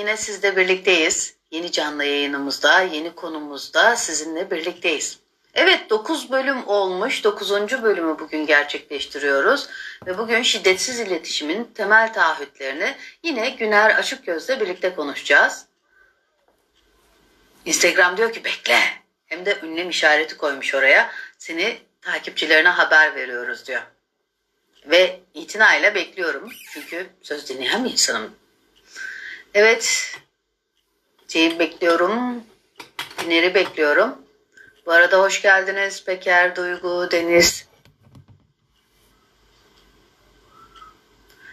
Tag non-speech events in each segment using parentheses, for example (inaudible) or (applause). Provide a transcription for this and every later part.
yine sizle birlikteyiz. Yeni canlı yayınımızda, yeni konumuzda sizinle birlikteyiz. Evet 9 bölüm olmuş. 9. bölümü bugün gerçekleştiriyoruz. Ve bugün şiddetsiz iletişimin temel taahhütlerini yine Güner Açık Göz'le birlikte konuşacağız. Instagram diyor ki bekle. Hem de ünlem işareti koymuş oraya. Seni takipçilerine haber veriyoruz diyor. Ve itinayla bekliyorum. Çünkü söz dinleyen bir insanım. Evet. Şeyi bekliyorum. Güner'i bekliyorum. Bu arada hoş geldiniz Peker, Duygu, Deniz.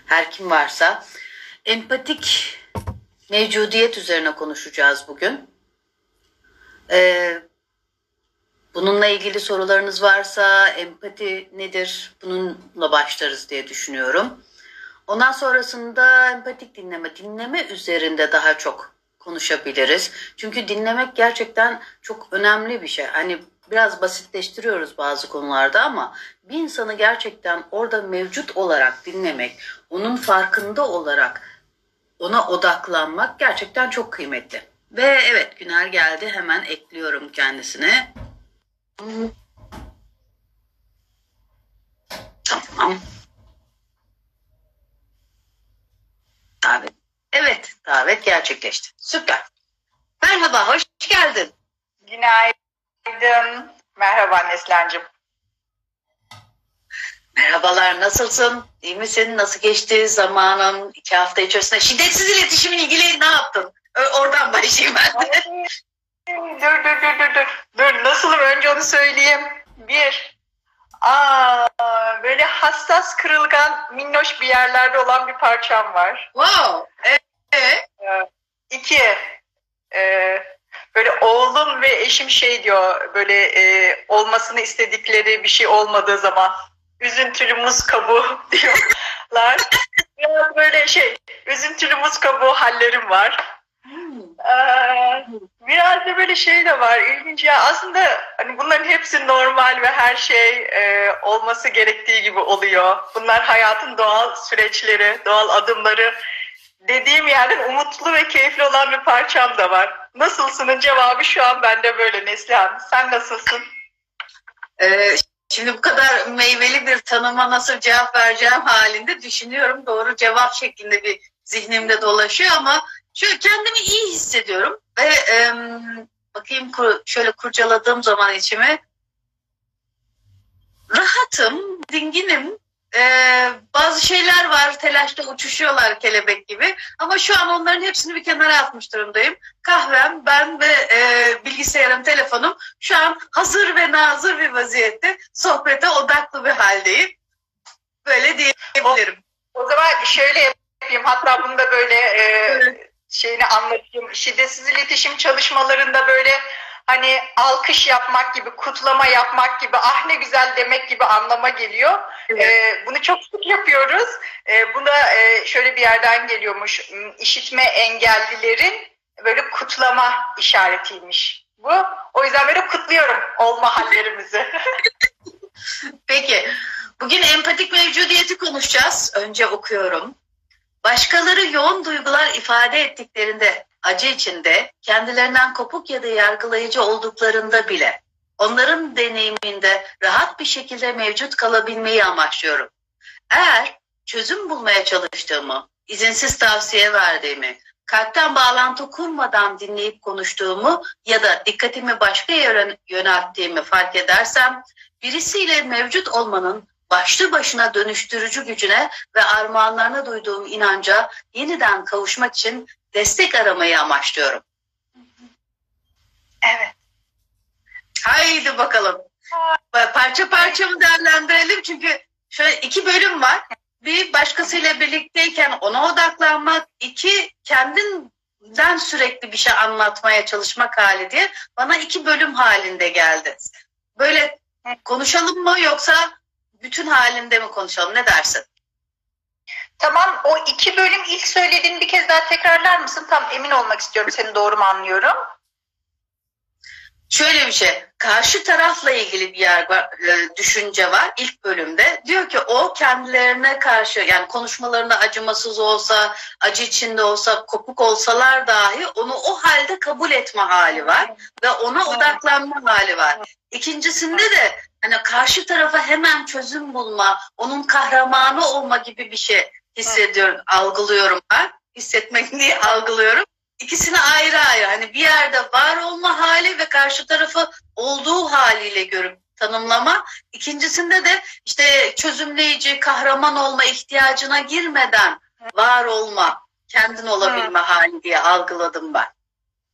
Her kim varsa. Empatik mevcudiyet üzerine konuşacağız bugün. Ee, bununla ilgili sorularınız varsa empati nedir? Bununla başlarız diye düşünüyorum. Ondan sonrasında empatik dinleme, dinleme üzerinde daha çok konuşabiliriz. Çünkü dinlemek gerçekten çok önemli bir şey. Hani biraz basitleştiriyoruz bazı konularda ama bir insanı gerçekten orada mevcut olarak dinlemek, onun farkında olarak ona odaklanmak gerçekten çok kıymetli. Ve evet Güner geldi hemen ekliyorum kendisine. Tamam. Davet. Evet, davet gerçekleşti. Süper. Merhaba, hoş geldin. Günaydın. Merhaba Neslihan'cığım. Merhabalar, nasılsın? İyi misin? Nasıl geçti zamanın iki hafta içerisinde? Şiddetsiz iletişimin ilgili ne yaptın? Oradan başlayayım ben. dur dur dur dur dur. Dur nasılım önce onu söyleyeyim. Bir. Aa, böyle hassas kırılgan minnoş bir yerlerde olan bir parçam var. Wow. Evet. İki. E, böyle oğlum ve eşim şey diyor böyle e, olmasını istedikleri bir şey olmadığı zaman üzüntülü muz kabuğu (laughs) diyorlar. Biraz böyle şey üzüntülü muz kabuğu hallerim var. Ee, biraz da böyle şey de var ilginç ya aslında hani bunların hepsi normal ve her şey e, olması gerektiği gibi oluyor. Bunlar hayatın doğal süreçleri, doğal adımları. Dediğim yerden umutlu ve keyifli olan bir parçam da var. Nasılsının cevabı şu an bende böyle Neslihan. Sen nasılsın? Ee, şimdi bu kadar meyveli bir tanıma nasıl cevap vereceğim halinde düşünüyorum. Doğru cevap şeklinde bir zihnimde dolaşıyor ama şöyle kendimi iyi hissediyorum ve e, bakayım şöyle kurcaladığım zaman içimi rahatım, dinginim. Ee, bazı şeyler var telaşta uçuşuyorlar kelebek gibi ama şu an onların hepsini bir kenara atmış durumdayım. Kahvem, ben ve e, bilgisayarım, telefonum şu an hazır ve nazır bir vaziyette sohbete odaklı bir haldeyim. Böyle diyebilirim. O, o zaman şöyle yapayım hatta bunu da böyle e, evet şeyini anlatayım. Şiddetsiz iletişim çalışmalarında böyle hani alkış yapmak gibi, kutlama yapmak gibi, ah ne güzel demek gibi anlama geliyor. Evet. Ee, bunu çok sık yapıyoruz. Ee, buna e, şöyle bir yerden geliyormuş. Hmm, işitme engellilerin böyle kutlama işaretiymiş bu. O yüzden böyle kutluyorum olma hallerimizi. (laughs) Peki. Bugün empatik mevcudiyeti konuşacağız. Önce okuyorum. Başkaları yoğun duygular ifade ettiklerinde, acı içinde, kendilerinden kopuk ya da yargılayıcı olduklarında bile onların deneyiminde rahat bir şekilde mevcut kalabilmeyi amaçlıyorum. Eğer çözüm bulmaya çalıştığımı, izinsiz tavsiye verdiğimi, kalpten bağlantı kurmadan dinleyip konuştuğumu ya da dikkatimi başka yere yönelttiğimi fark edersem, birisiyle mevcut olmanın başlı başına dönüştürücü gücüne ve armağanlarına duyduğum inanca yeniden kavuşmak için destek aramayı amaçlıyorum. Evet. Haydi bakalım. Parça parça mı değerlendirelim? Çünkü şöyle iki bölüm var. Bir başkasıyla birlikteyken ona odaklanmak. iki kendinden sürekli bir şey anlatmaya çalışmak hali diye bana iki bölüm halinde geldi. Böyle konuşalım mı yoksa bütün halinde mi konuşalım ne dersin? Tamam o iki bölüm ilk söylediğini bir kez daha tekrarlar mısın? Tam emin olmak istiyorum seni doğru mu anlıyorum? Şöyle bir şey. karşı tarafla ilgili bir yer var, e, düşünce var ilk bölümde. Diyor ki o kendilerine karşı yani konuşmalarında acımasız olsa, acı içinde olsa, kopuk olsalar dahi onu o halde kabul etme hali var ve ona odaklanma hali var. İkincisinde de hani karşı tarafa hemen çözüm bulma, onun kahramanı olma gibi bir şey hissediyorum, algılıyorum ben. Hissetmek diye algılıyorum. İkisini ayrı ayrı hani bir yerde var olma hali ve karşı tarafı olduğu haliyle görüp tanımlama. İkincisinde de işte çözümleyici, kahraman olma ihtiyacına girmeden var olma, kendin olabilme Hı. hali diye algıladım ben.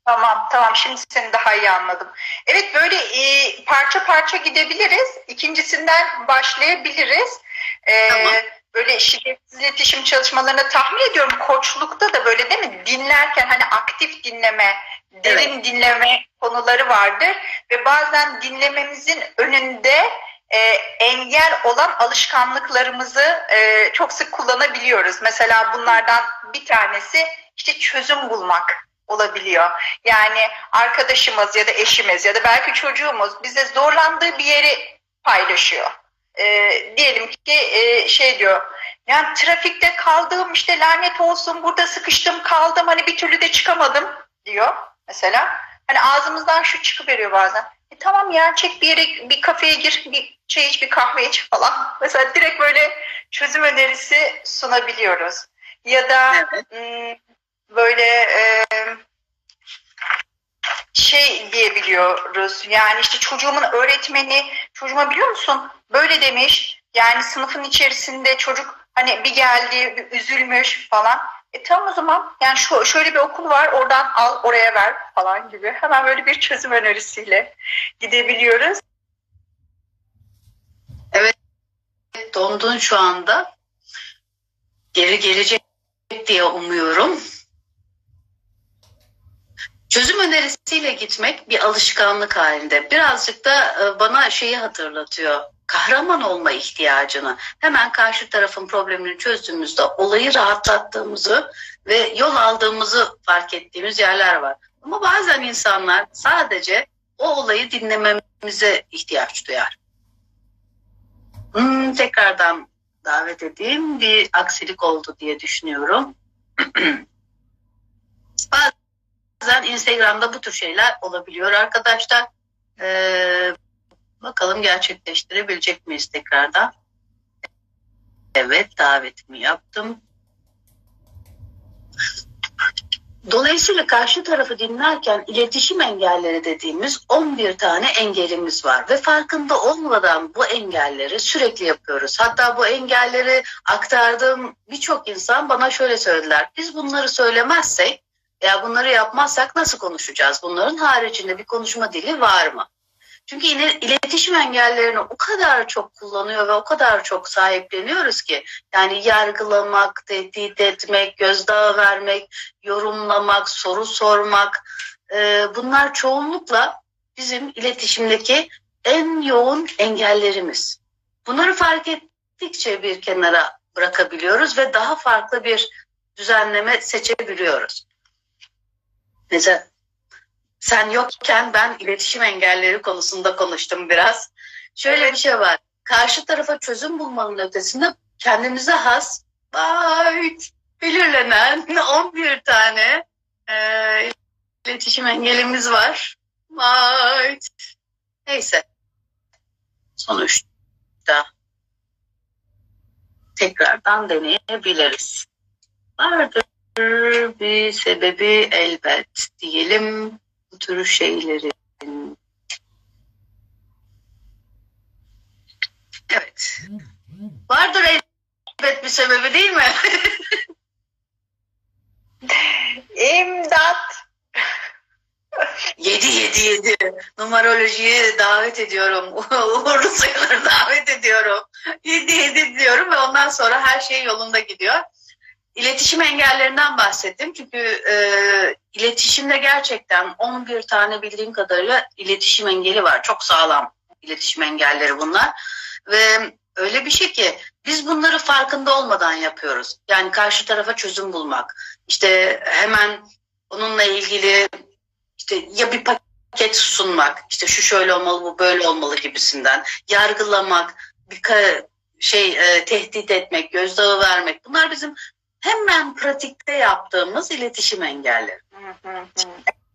Tamam tamam şimdi seni daha iyi anladım. Evet böyle e, parça parça gidebiliriz. İkincisinden başlayabiliriz. E, tamam böyle şiddetsiz iletişim çalışmalarında tahmin ediyorum koçlukta da böyle değil mi dinlerken hani aktif dinleme, derin evet. dinleme konuları vardır ve bazen dinlememizin önünde e, engel olan alışkanlıklarımızı e, çok sık kullanabiliyoruz. Mesela bunlardan bir tanesi işte çözüm bulmak olabiliyor. Yani arkadaşımız ya da eşimiz ya da belki çocuğumuz bize zorlandığı bir yeri paylaşıyor e, diyelim ki e, şey diyor yani trafikte kaldım işte lanet olsun burada sıkıştım kaldım hani bir türlü de çıkamadım diyor mesela. Hani ağzımızdan şu çıkıveriyor bazen. E, tamam ya çek bir yere bir kafeye gir bir çay iç bir kahve iç falan. (laughs) Mesela direkt böyle çözüm önerisi sunabiliyoruz. Ya da evet. Böyle e, şey diyebiliyoruz. Yani işte çocuğumun öğretmeni çocuğuma biliyor musun böyle demiş. Yani sınıfın içerisinde çocuk hani bir geldi bir üzülmüş falan. E tamam o zaman yani şu şöyle bir okul var oradan al oraya ver falan gibi. Hemen böyle bir çözüm önerisiyle gidebiliyoruz. Evet dondun şu anda. Geri gelecek diye umuyorum. Çözüm önerisiyle gitmek bir alışkanlık halinde. Birazcık da e, bana şeyi hatırlatıyor. Kahraman olma ihtiyacını. Hemen karşı tarafın problemini çözdüğümüzde olayı rahatlattığımızı ve yol aldığımızı fark ettiğimiz yerler var. Ama bazen insanlar sadece o olayı dinlememize ihtiyaç duyar. Hmm, tekrardan davet edeyim. Bir aksilik oldu diye düşünüyorum. (clears throat) Bazen Instagram'da bu tür şeyler olabiliyor arkadaşlar. Ee, bakalım gerçekleştirebilecek miyiz tekrardan? Evet davetimi yaptım. Dolayısıyla karşı tarafı dinlerken iletişim engelleri dediğimiz 11 tane engelimiz var ve farkında olmadan bu engelleri sürekli yapıyoruz. Hatta bu engelleri aktardığım birçok insan bana şöyle söylediler. Biz bunları söylemezsek ya bunları yapmazsak nasıl konuşacağız? Bunların haricinde bir konuşma dili var mı? Çünkü iletişim engellerini o kadar çok kullanıyor ve o kadar çok sahipleniyoruz ki yani yargılamak, tehdit etmek, gözdağı vermek, yorumlamak, soru sormak e, bunlar çoğunlukla bizim iletişimdeki en yoğun engellerimiz. Bunları fark ettikçe bir kenara bırakabiliyoruz ve daha farklı bir düzenleme seçebiliyoruz. Mesela sen yokken ben iletişim engelleri konusunda konuştum biraz. Şöyle bir şey var. Karşı tarafa çözüm bulmanın ötesinde kendimize has bayt, belirlenen (laughs) 11 tane e, iletişim engelimiz var. Bayt. Neyse. Sonuçta tekrardan deneyebiliriz. Vardır bir sebebi elbet diyelim bu tür şeylerin. Evet. Vardır elbet bir sebebi değil mi? (laughs) İmdat. Yedi yedi yedi. Numarolojiye davet ediyorum. (laughs) Uğurlu sayıları davet ediyorum. Yedi yedi diyorum ve ondan sonra her şey yolunda gidiyor. İletişim engellerinden bahsettim. Çünkü e, iletişimde gerçekten 11 tane bildiğim kadarıyla iletişim engeli var. Çok sağlam iletişim engelleri bunlar. Ve öyle bir şey ki biz bunları farkında olmadan yapıyoruz. Yani karşı tarafa çözüm bulmak. İşte hemen onunla ilgili işte ya bir paket sunmak, işte şu şöyle olmalı, bu böyle olmalı gibisinden yargılamak, bir şey e, tehdit etmek, gözdağı vermek. Bunlar bizim hemen pratikte yaptığımız iletişim engelleri.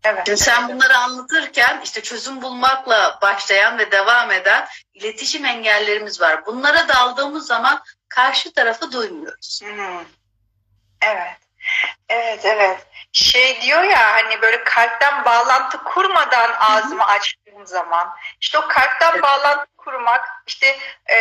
Evet. Şimdi sen bunları anlatırken işte çözüm bulmakla başlayan ve devam eden iletişim engellerimiz var. Bunlara daldığımız zaman karşı tarafı duymuyoruz. Evet. Evet evet. Şey diyor ya hani böyle kalpten bağlantı kurmadan ağzımı açtığım zaman işte o kalpten evet. bağlantı kurmak işte e,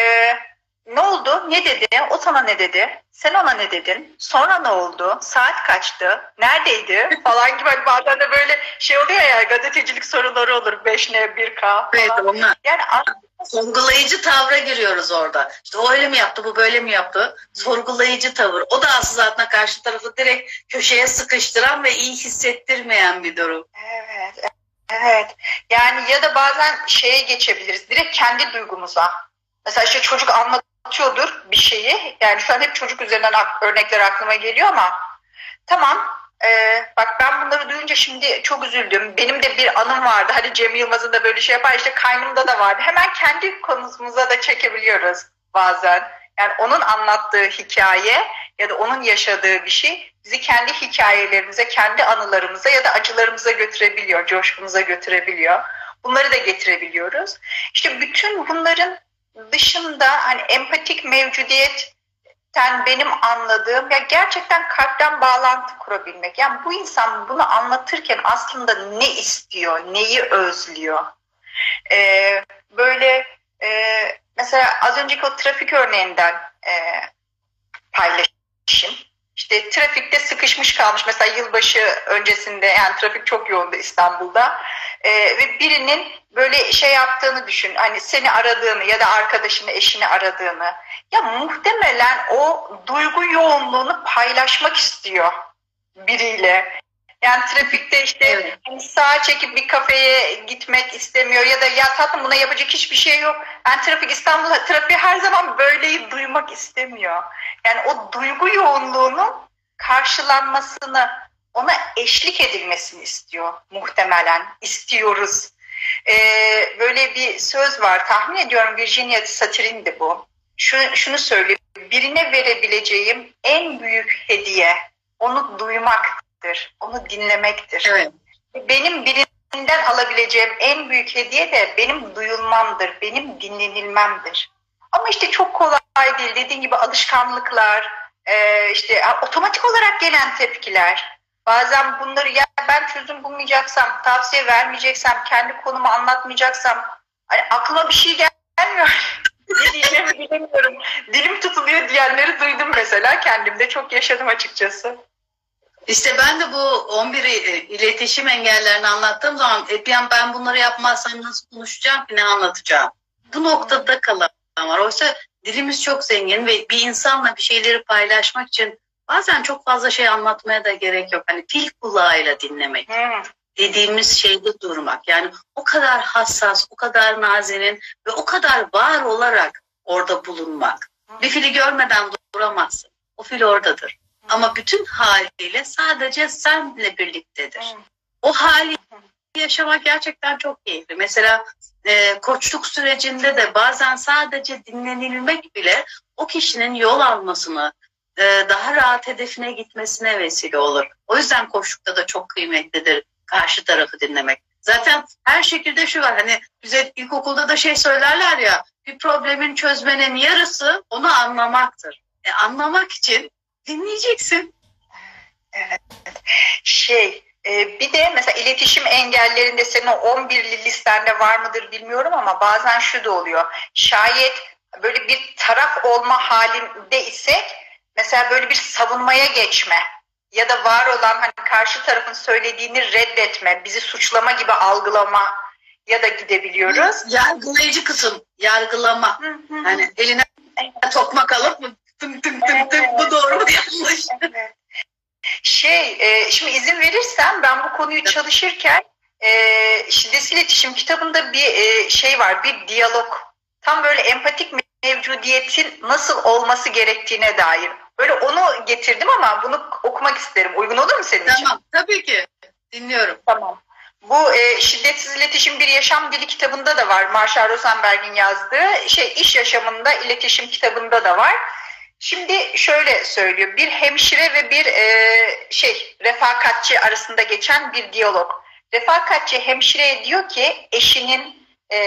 ne oldu? Ne dedi? O sana ne dedi? Sen ona ne dedin? Sonra ne oldu? Saat kaçtı? Neredeydi? (laughs) Falan gibi hani bazen de böyle şey oluyor ya gazetecilik soruları olur. 5N, 1K falan. Evet onlar. Yani sorgulayıcı tavra giriyoruz orada. İşte o öyle mi yaptı, bu böyle mi yaptı? Sorgulayıcı tavır. O da aslında zaten karşı tarafı direkt köşeye sıkıştıran ve iyi hissettirmeyen bir durum. Evet. Evet. Yani ya da bazen şeye geçebiliriz. Direkt kendi duygumuza. Mesela işte çocuk anlat anlatıyordur bir şeyi. Yani şu an hep çocuk üzerinden örnekler aklıma geliyor ama tamam e, bak ben bunları duyunca şimdi çok üzüldüm. Benim de bir anım vardı. Hani Cem Yılmaz'ın da böyle şey yapar. işte kaynımda da vardı. Hemen kendi konumuza da çekebiliyoruz bazen. Yani onun anlattığı hikaye ya da onun yaşadığı bir şey bizi kendi hikayelerimize, kendi anılarımıza ya da acılarımıza götürebiliyor, coşkumuza götürebiliyor. Bunları da getirebiliyoruz. İşte bütün bunların dışında hani empatik mevcudiyetten benim anladığım ya gerçekten kalpten bağlantı kurabilmek. Yani bu insan bunu anlatırken aslında ne istiyor, neyi özlüyor. Ee, böyle e, mesela az önceki o trafik örneğinden e, paylaşayım. İşte trafikte sıkışmış kalmış mesela yılbaşı öncesinde yani trafik çok yoğundu İstanbul'da ee, ve birinin böyle şey yaptığını düşün hani seni aradığını ya da arkadaşını eşini aradığını ya muhtemelen o duygu yoğunluğunu paylaşmak istiyor biriyle. Yani trafikte işte evet. hani sağa çekip bir kafeye gitmek istemiyor ya da ya tatlım buna yapacak hiçbir şey yok. Yani trafik İstanbul'da trafiği her zaman böyleyi duymak istemiyor. Yani o duygu yoğunluğunun karşılanmasını, ona eşlik edilmesini istiyor muhtemelen. istiyoruz. Ee, böyle bir söz var. Tahmin ediyorum Virginia Satir'indi bu. Şu, şunu söylüyor. Birine verebileceğim en büyük hediye onu duymaktır. Onu dinlemektir. Evet. Benim birinden alabileceğim en büyük hediye de benim duyulmamdır. Benim dinlenilmemdir. Ama işte çok kolay değil. Dediğin gibi alışkanlıklar, e, işte otomatik olarak gelen tepkiler. Bazen bunları ya ben çözüm bulmayacaksam, tavsiye vermeyeceksem, kendi konumu anlatmayacaksam hani aklıma bir şey gelmiyor. (laughs) ne diyeceğimi bilemiyorum. Dilim tutuluyor diyenleri duydum mesela. Kendimde çok yaşadım açıkçası. İşte ben de bu 11 iletişim engellerini anlattığım zaman e, ben bunları yapmazsam nasıl konuşacağım ki ne anlatacağım? Bu noktada kalan var. Oysa dilimiz çok zengin ve bir insanla bir şeyleri paylaşmak için bazen çok fazla şey anlatmaya da gerek yok. Hani fil kulağıyla dinlemek. Hmm. Dediğimiz şeyde durmak. Yani o kadar hassas, o kadar nazinin ve o kadar var olarak orada bulunmak. Hmm. Bir fili görmeden duramazsın. O fil oradadır. Hmm. Ama bütün haliyle sadece senle birliktedir. Hmm. O hali yaşamak gerçekten çok keyifli. Mesela e, koçluk sürecinde de bazen sadece dinlenilmek bile o kişinin yol almasını, e, daha rahat hedefine gitmesine vesile olur. O yüzden koçlukta da çok kıymetlidir karşı tarafı dinlemek. Zaten her şekilde şu var hani bize ilkokulda da şey söylerler ya bir problemin çözmenin yarısı onu anlamaktır. E, anlamak için dinleyeceksin. Evet. Şey bir de mesela iletişim engellerinde senin o 11'li listende var mıdır bilmiyorum ama bazen şu da oluyor. Şayet böyle bir taraf olma halinde isek mesela böyle bir savunmaya geçme ya da var olan hani karşı tarafın söylediğini reddetme, bizi suçlama gibi algılama ya da gidebiliyoruz. Yargılayıcı kısım, yargılama. Hani eline tokmak alıp tım tım tım tım bu doğru mu yanlış. Evet. Şey, e, şimdi izin verirsen ben bu konuyu çalışırken e, şiddetsiz iletişim kitabında bir e, şey var, bir diyalog. Tam böyle empatik mevcudiyetin nasıl olması gerektiğine dair. Böyle onu getirdim ama bunu okumak isterim. Uygun olur mu senin tamam, için? Tamam, tabii ki. Dinliyorum. Tamam. Bu e, şiddetsiz iletişim bir yaşam dili kitabında da var. Marshall Rosenberg'in yazdığı şey iş yaşamında iletişim kitabında da var. Şimdi şöyle söylüyor. Bir hemşire ve bir e, şey refakatçi arasında geçen bir diyalog. Refakatçi hemşireye diyor ki eşinin e,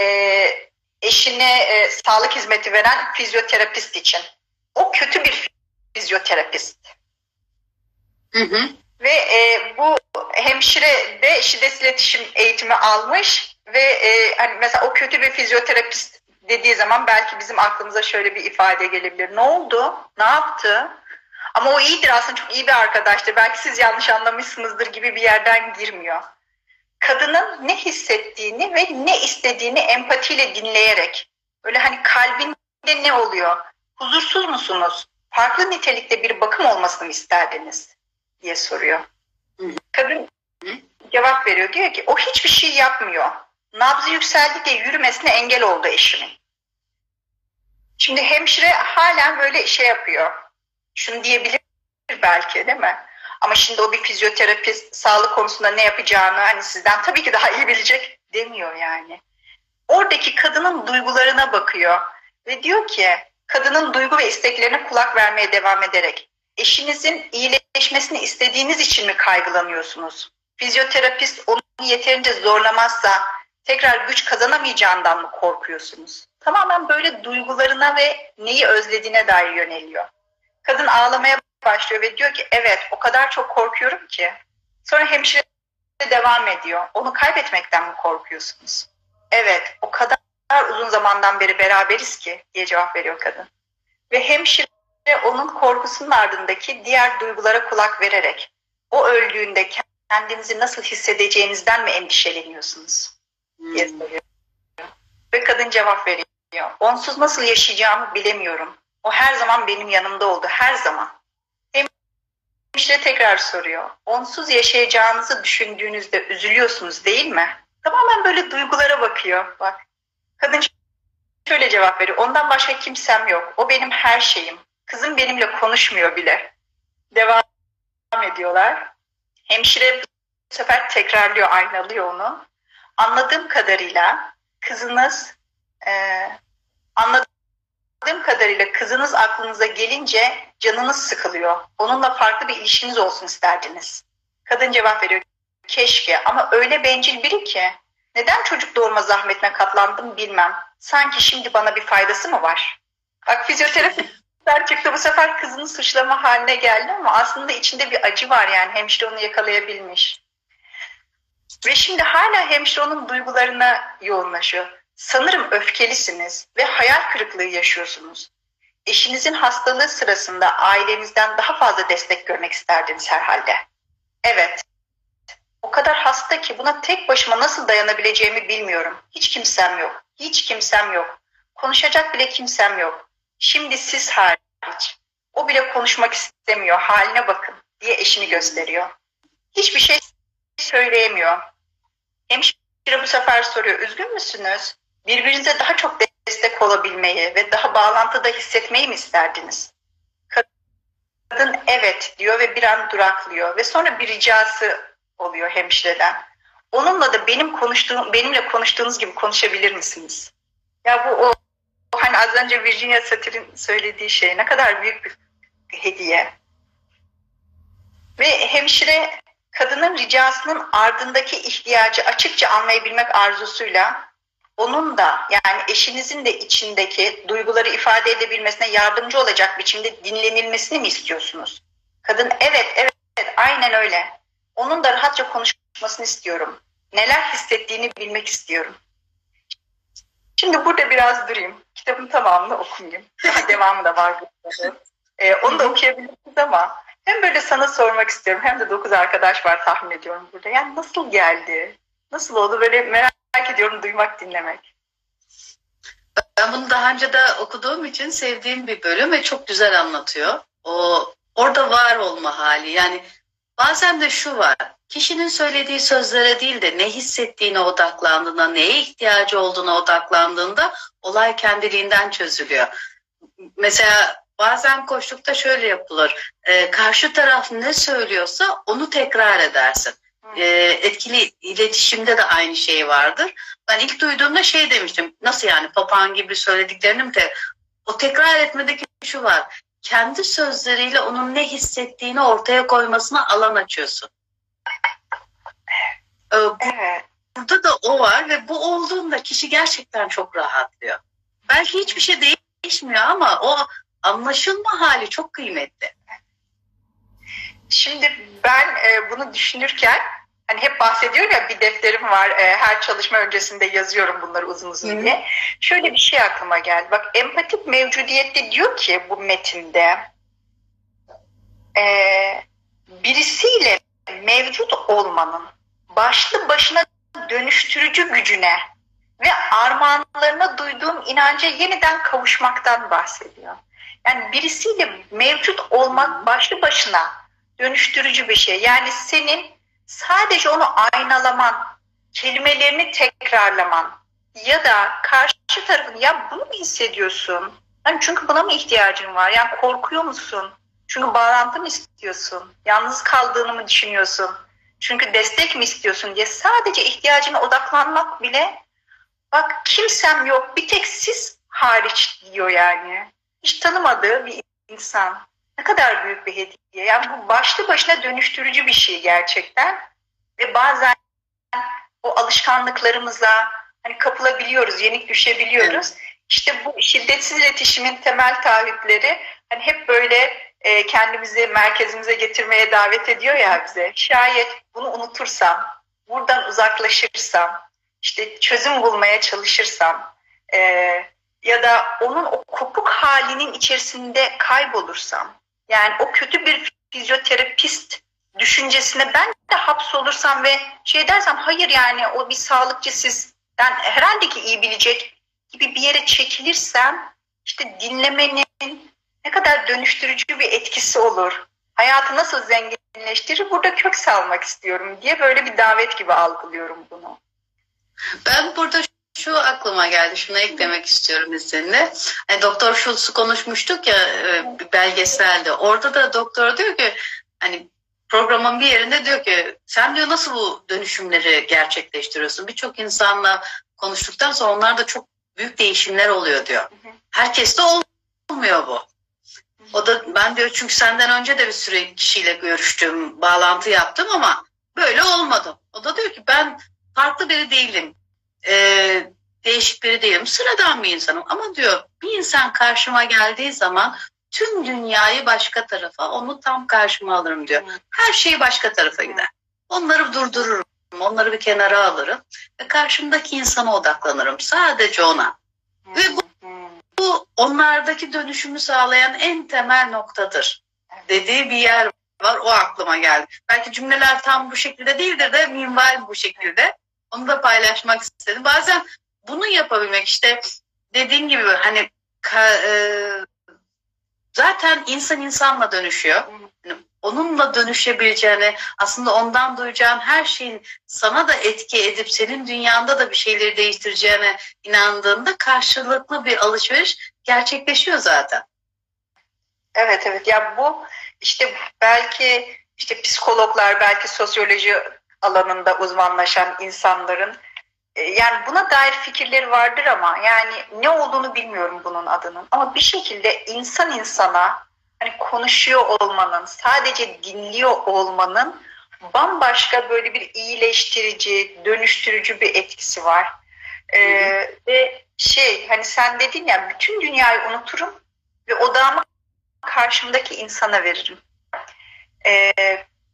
eşine e, sağlık hizmeti veren fizyoterapist için. O kötü bir fizyoterapist. Hı hı. Ve e, bu hemşire de şiddet iletişim eğitimi almış ve e, hani mesela o kötü bir fizyoterapist dediği zaman belki bizim aklımıza şöyle bir ifade gelebilir. Ne oldu? Ne yaptı? Ama o iyidir aslında çok iyi bir arkadaştır. Belki siz yanlış anlamışsınızdır gibi bir yerden girmiyor. Kadının ne hissettiğini ve ne istediğini empatiyle dinleyerek böyle hani kalbinde ne oluyor? Huzursuz musunuz? Farklı nitelikte bir bakım olmasını isterdiniz? diye soruyor. Kadın cevap veriyor. Diyor ki o hiçbir şey yapmıyor. Nabzı yükseldi diye yürümesine engel oldu eşimin. Şimdi hemşire halen böyle şey yapıyor. Şunu diyebilir belki değil mi? Ama şimdi o bir fizyoterapist sağlık konusunda ne yapacağını hani sizden tabii ki daha iyi bilecek demiyor yani. Oradaki kadının duygularına bakıyor ve diyor ki kadının duygu ve isteklerine kulak vermeye devam ederek eşinizin iyileşmesini istediğiniz için mi kaygılanıyorsunuz? Fizyoterapist onu yeterince zorlamazsa tekrar güç kazanamayacağından mı korkuyorsunuz? Tamamen böyle duygularına ve neyi özlediğine dair yöneliyor. Kadın ağlamaya başlıyor ve diyor ki evet o kadar çok korkuyorum ki. Sonra hemşire devam ediyor. Onu kaybetmekten mi korkuyorsunuz? Evet o kadar uzun zamandan beri beraberiz ki diye cevap veriyor kadın. Ve hemşire onun korkusunun ardındaki diğer duygulara kulak vererek o öldüğünde kendinizi nasıl hissedeceğinizden mi endişeleniyorsunuz? diye hmm. soruyor. Ve kadın cevap veriyor. Onsuz nasıl yaşayacağımı bilemiyorum. O her zaman benim yanımda oldu. Her zaman. Hemşire tekrar soruyor. Onsuz yaşayacağınızı düşündüğünüzde üzülüyorsunuz değil mi? Tamamen böyle duygulara bakıyor. Bak. Kadın şöyle cevap veriyor. Ondan başka kimsem yok. O benim her şeyim. Kızım benimle konuşmuyor bile. Devam ediyorlar. Hemşire bu sefer tekrarlıyor, aynalıyor onu. Anladığım kadarıyla kızınız e, anladığım kadarıyla kızınız aklınıza gelince canınız sıkılıyor. Onunla farklı bir ilişkiniz olsun isterdiniz. Kadın cevap veriyor. Keşke ama öyle bencil biri ki neden çocuk doğurma zahmetine katlandım bilmem. Sanki şimdi bana bir faydası mı var? Bak fizyoterapi (laughs) çıktı bu sefer kızını suçlama haline geldi ama aslında içinde bir acı var yani hemşire onu yakalayabilmiş. Ve şimdi hala hemşire onun duygularına yoğunlaşıyor. Sanırım öfkelisiniz ve hayal kırıklığı yaşıyorsunuz. Eşinizin hastalığı sırasında ailenizden daha fazla destek görmek isterdiniz herhalde. Evet. O kadar hasta ki buna tek başıma nasıl dayanabileceğimi bilmiyorum. Hiç kimsem yok. Hiç kimsem yok. Konuşacak bile kimsem yok. Şimdi siz hariç. O bile konuşmak istemiyor. Haline bakın diye eşini gösteriyor. Hiçbir şey söyleyemiyor. Hemşire bu sefer soruyor. Üzgün müsünüz? Birbirinize daha çok destek olabilmeyi ve daha bağlantıda hissetmeyi mi isterdiniz? Kadın evet diyor ve bir an duraklıyor ve sonra bir ricası oluyor hemşireden. Onunla da benim konuştuğum, benimle konuştuğunuz gibi konuşabilir misiniz? Ya bu o hani az önce Virginia Satir'in söylediği şey ne kadar büyük bir hediye. Ve hemşire kadının ricasının ardındaki ihtiyacı açıkça anlayabilmek arzusuyla onun da yani eşinizin de içindeki duyguları ifade edebilmesine yardımcı olacak biçimde dinlenilmesini mi istiyorsunuz? Kadın evet evet, evet aynen öyle. Onun da rahatça konuşmasını istiyorum. Neler hissettiğini bilmek istiyorum. Şimdi burada biraz durayım. Kitabın tamamını okumayayım. (laughs) devamı da var. Ee, onu da okuyabilirsiniz ama hem böyle sana sormak istiyorum hem de dokuz arkadaş var tahmin ediyorum burada. Yani nasıl geldi? Nasıl oldu? Böyle merak ediyorum duymak, dinlemek. Ben bunu daha önce de okuduğum için sevdiğim bir bölüm ve çok güzel anlatıyor. O orada var olma hali. Yani bazen de şu var kişinin söylediği sözlere değil de ne hissettiğine odaklandığında, neye ihtiyacı olduğuna odaklandığında olay kendiliğinden çözülüyor. Mesela bazen koştukta şöyle yapılır. E, karşı taraf ne söylüyorsa onu tekrar edersin. E, etkili iletişimde de aynı şey vardır. Ben ilk duyduğumda şey demiştim. Nasıl yani papağan gibi söylediklerini de o tekrar etmedeki şu var. Kendi sözleriyle onun ne hissettiğini ortaya koymasına alan açıyorsun. Ee, evet. Burada da o var ve bu olduğunda kişi gerçekten çok rahatlıyor. Belki hiçbir şey değişmiyor ama o anlaşılma hali çok kıymetli. Şimdi ben e, bunu düşünürken hani hep bahsediyorum ya bir defterim var e, her çalışma öncesinde yazıyorum bunları uzun uzun diye. Şöyle bir şey aklıma geldi. Bak empatik mevcudiyette diyor ki bu metinde e, birisiyle mevcut olmanın başlı başına dönüştürücü gücüne ve armağanlarına duyduğum inanca yeniden kavuşmaktan bahsediyor. Yani birisiyle mevcut olmak başlı başına dönüştürücü bir şey. Yani senin sadece onu aynalaman, kelimelerini tekrarlaman ya da karşı tarafın ya bunu mu hissediyorsun? Yani çünkü buna mı ihtiyacın var? Yani korkuyor musun? Çünkü bağlantı mı istiyorsun? Yalnız kaldığını mı düşünüyorsun? Çünkü destek mi istiyorsun diye sadece ihtiyacına odaklanmak bile bak kimsem yok bir tek siz hariç diyor yani. Hiç tanımadığı bir insan. Ne kadar büyük bir hediye. Yani bu başlı başına dönüştürücü bir şey gerçekten. Ve bazen o alışkanlıklarımıza hani kapılabiliyoruz, yenik düşebiliyoruz. Evet. İşte bu şiddetsiz iletişimin temel taahhütleri hani hep böyle e, kendimizi merkezimize getirmeye davet ediyor ya bize. Şayet bunu unutursam, buradan uzaklaşırsam, işte çözüm bulmaya çalışırsam e, ya da onun o kopuk halinin içerisinde kaybolursam, yani o kötü bir fizyoterapist düşüncesine ben de hapsolursam ve şey dersem hayır yani o bir sağlıkçı sizden herhalde ki iyi bilecek gibi bir yere çekilirsem işte dinlemenin ne kadar dönüştürücü bir etkisi olur. Hayatı nasıl zenginleştirir burada kök salmak istiyorum diye böyle bir davet gibi algılıyorum bunu. Ben burada şu aklıma geldi, şunu eklemek istiyorum izninle. Yani Doktor Schultz'u konuşmuştuk ya e, belgeselde. Orada da doktor diyor ki hani programın bir yerinde diyor ki sen diyor nasıl bu dönüşümleri gerçekleştiriyorsun? Birçok insanla konuştuktan sonra onlarda çok büyük değişimler oluyor diyor. Herkes de olmuyor bu. O da ben diyor çünkü senden önce de bir süre kişiyle görüştüm, bağlantı yaptım ama böyle olmadı. O da diyor ki ben farklı biri değilim. Ee, değişik biri değilim. Sıradan bir insanım. Ama diyor bir insan karşıma geldiği zaman tüm dünyayı başka tarafa, onu tam karşıma alırım diyor. Her şey başka tarafa gider. Onları durdururum. Onları bir kenara alırım. Ve karşımdaki insana odaklanırım. Sadece ona. Ve bu bu onlardaki dönüşümü sağlayan en temel noktadır dediği bir yer var. O aklıma geldi. Belki cümleler tam bu şekilde değildir de minval bu şekilde. Onu da paylaşmak istedim. Bazen bunu yapabilmek işte dediğin gibi hani ka, e, zaten insan insanla dönüşüyor. Yani onunla dönüşebileceğini, aslında ondan duyacağın her şeyin sana da etki edip senin dünyanda da bir şeyleri değiştireceğine inandığında karşılıklı bir alışveriş gerçekleşiyor zaten. Evet evet ya bu işte belki işte psikologlar belki sosyoloji alanında uzmanlaşan insanların e, yani buna dair fikirleri vardır ama yani ne olduğunu bilmiyorum bunun adının. Ama bir şekilde insan insana hani konuşuyor olmanın, sadece dinliyor olmanın bambaşka böyle bir iyileştirici, dönüştürücü bir etkisi var. Ee, ve şey hani sen dedin ya bütün dünyayı unuturum ve odağımı karşımdaki insana veririm. Ee,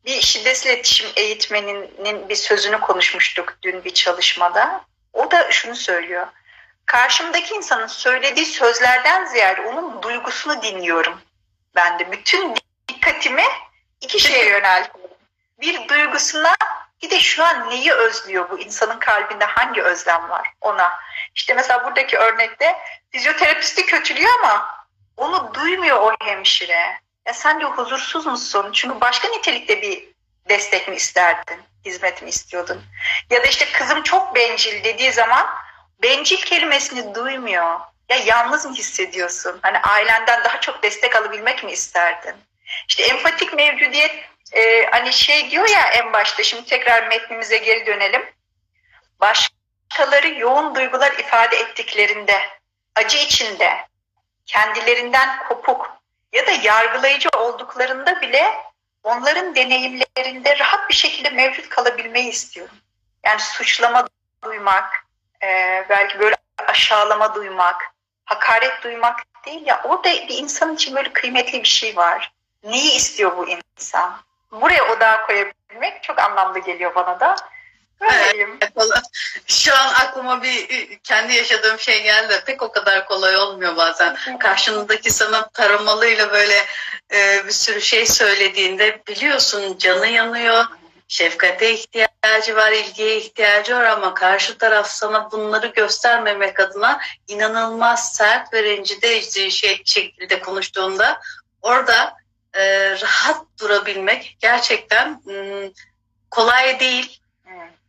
bir şiddetsiz iletişim eğitmeninin bir sözünü konuşmuştuk dün bir çalışmada. O da şunu söylüyor. Karşımdaki insanın söylediği sözlerden ziyade onun duygusunu dinliyorum. Ben de bütün dikkatimi iki şeye yöneltiyorum. Bir duygusuna bir de şu an neyi özlüyor bu insanın kalbinde hangi özlem var ona. İşte mesela buradaki örnekte fizyoterapisti kötülüyor ama onu duymuyor o hemşire. Ya sen diyor huzursuz musun? Çünkü başka nitelikte bir destek mi isterdin? Hizmet mi istiyordun? Ya da işte kızım çok bencil dediği zaman bencil kelimesini duymuyor. Ya yalnız mı hissediyorsun? Hani ailenden daha çok destek alabilmek mi isterdin? İşte empatik mevcudiyet e, hani şey diyor ya en başta şimdi tekrar metnimize geri dönelim. Başkaları yoğun duygular ifade ettiklerinde, acı içinde, kendilerinden kopuk ya da yargılayıcı olduklarında bile onların deneyimlerinde rahat bir şekilde mevcut kalabilmeyi istiyorum. Yani suçlama duymak, e, belki böyle aşağılama duymak, hakaret duymak değil ya orada bir insan için böyle kıymetli bir şey var. Neyi istiyor bu insan? Buraya odağa koyabilmek çok anlamlı geliyor bana da. Böyleyim. Evet, (laughs) Şu an aklıma bir kendi yaşadığım şey geldi. Pek o kadar kolay olmuyor bazen. Karşındaki sana taramalıyla böyle e, bir sürü şey söylediğinde biliyorsun canı yanıyor. Şefkate ihtiyacı var, ilgiye ihtiyacı var ama karşı taraf sana bunları göstermemek adına inanılmaz sert ve rencide şey, şekilde konuştuğunda orada e, rahat durabilmek gerçekten m, kolay değil.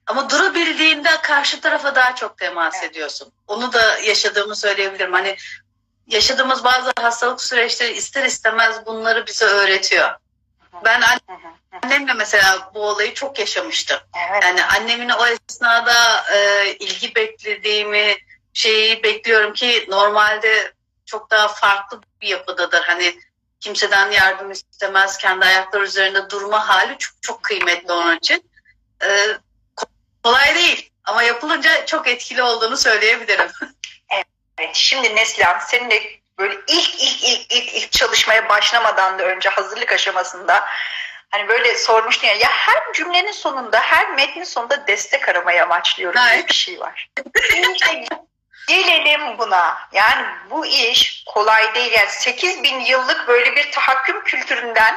Ama durabildiğinde karşı tarafa daha çok temas evet. ediyorsun. Onu da yaşadığımı söyleyebilirim. Hani yaşadığımız bazı hastalık süreçleri ister istemez bunları bize öğretiyor. Ben annemle mesela bu olayı çok yaşamıştım. Evet. Yani annemin o esnada e, ilgi beklediğimi şeyi bekliyorum ki normalde çok daha farklı bir yapıdadır. Hani kimseden yardım istemez, kendi ayakları üzerinde durma hali çok çok kıymetli onun için. E, kolay değil ama yapılınca çok etkili olduğunu söyleyebilirim. Evet, şimdi Neslihan senin de böyle ilk ilk ilk ilk ilk çalışmaya başlamadan da önce hazırlık aşamasında hani böyle sormuştun ya ya her cümlenin sonunda her metnin sonunda destek aramayı amaçlıyorum diye bir şey var. gelelim buna. Yani bu iş kolay değil. Yani 8 bin yıllık böyle bir tahakküm kültüründen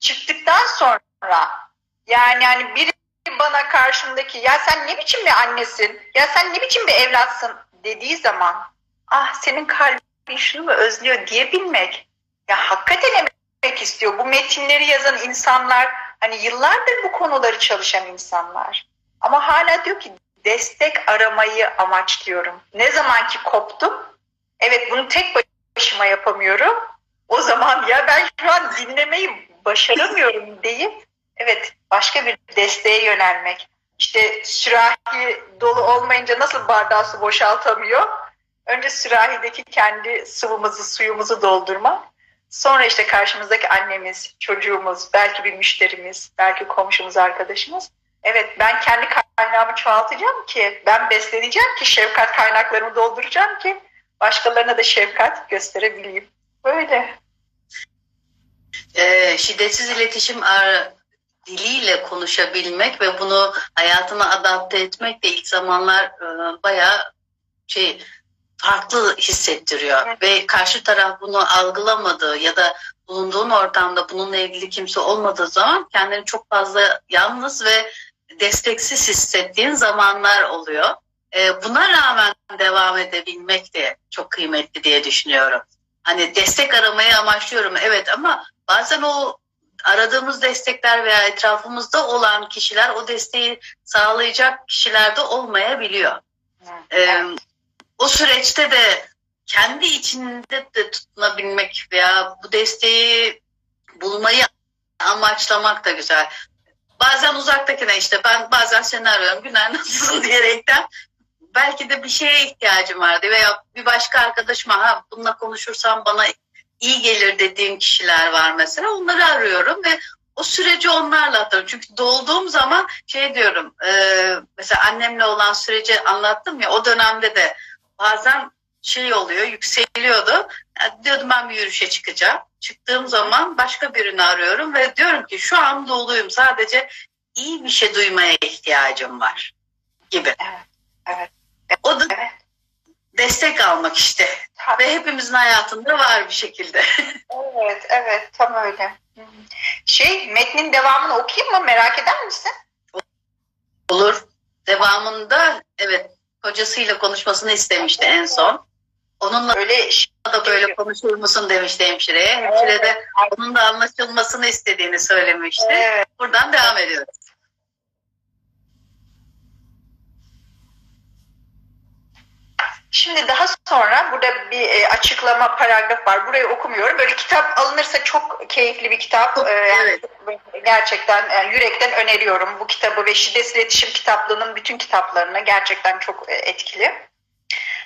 çıktıktan sonra yani yani bana karşımdaki ya sen ne biçim bir annesin ya sen ne biçim bir evlatsın dediği zaman ah senin kalbin şunu mu özlüyor diyebilmek ya hakikaten emek istiyor. Bu metinleri yazan insanlar hani yıllardır bu konuları çalışan insanlar. Ama hala diyor ki destek aramayı amaçlıyorum. Ne zaman ki koptum, evet bunu tek başıma yapamıyorum. O zaman ya ben şu an dinlemeyi başaramıyorum deyip evet başka bir desteğe yönelmek. İşte sürahi dolu olmayınca nasıl bardağı su boşaltamıyor? Önce sürahideki kendi sıvımızı, suyumuzu doldurmak. Sonra işte karşımızdaki annemiz, çocuğumuz, belki bir müşterimiz, belki komşumuz, arkadaşımız. Evet ben kendi kaynağımı çoğaltacağım ki, ben besleneceğim ki, şefkat kaynaklarımı dolduracağım ki başkalarına da şefkat gösterebileyim. Böyle. Ee, şiddetsiz iletişim diliyle konuşabilmek ve bunu hayatına adapte etmek de ilk zamanlar e, bayağı şey farklı hissettiriyor evet. ve karşı taraf bunu algılamadığı ya da bulunduğun ortamda bununla ilgili kimse olmadığı zaman kendini çok fazla yalnız ve desteksiz hissettiğin zamanlar oluyor. E, buna rağmen devam edebilmek de çok kıymetli diye düşünüyorum. Hani destek aramayı amaçlıyorum evet ama bazen o aradığımız destekler veya etrafımızda olan kişiler o desteği sağlayacak kişiler de olmayabiliyor. Evet. Ee, o süreçte de kendi içinde de tutunabilmek veya bu desteği bulmayı amaçlamak da güzel. Bazen uzaktakine işte ben bazen seni arıyorum günler nasılsın (laughs) diyerekten belki de bir şeye ihtiyacım vardı veya bir başka arkadaşıma ha bununla konuşursam bana iyi gelir dediğim kişiler var mesela. Onları arıyorum ve o süreci onlarla atıyorum. Çünkü dolduğum zaman şey diyorum e, mesela annemle olan süreci anlattım ya o dönemde de bazen şey oluyor yükseliyordu. Yani diyordum ben bir yürüyüşe çıkacağım. Çıktığım zaman başka birini arıyorum ve diyorum ki şu an doluyum sadece iyi bir şey duymaya ihtiyacım var gibi. Evet. Evet. O da evet destek almak işte. Tabii. Ve hepimizin hayatında var bir şekilde. (laughs) evet, evet tam öyle. Şey, metnin devamını okuyayım mı? Merak eder misin? Olur. Devamında evet kocasıyla konuşmasını istemişti en son. Onunla öyle da böyle konuşur musun demişti hemşireye. Hemşire de onun da anlaşılmasını istediğini söylemişti. Evet. Buradan devam ediyoruz. Şimdi daha sonra burada bir e, açıklama paragraf var. Burayı okumuyorum. Böyle kitap alınırsa çok keyifli bir kitap. Evet. Gerçekten yani yürekten öneriyorum bu kitabı ve şiddetsiz iletişim kitaplığının bütün kitaplarını gerçekten çok e, etkili.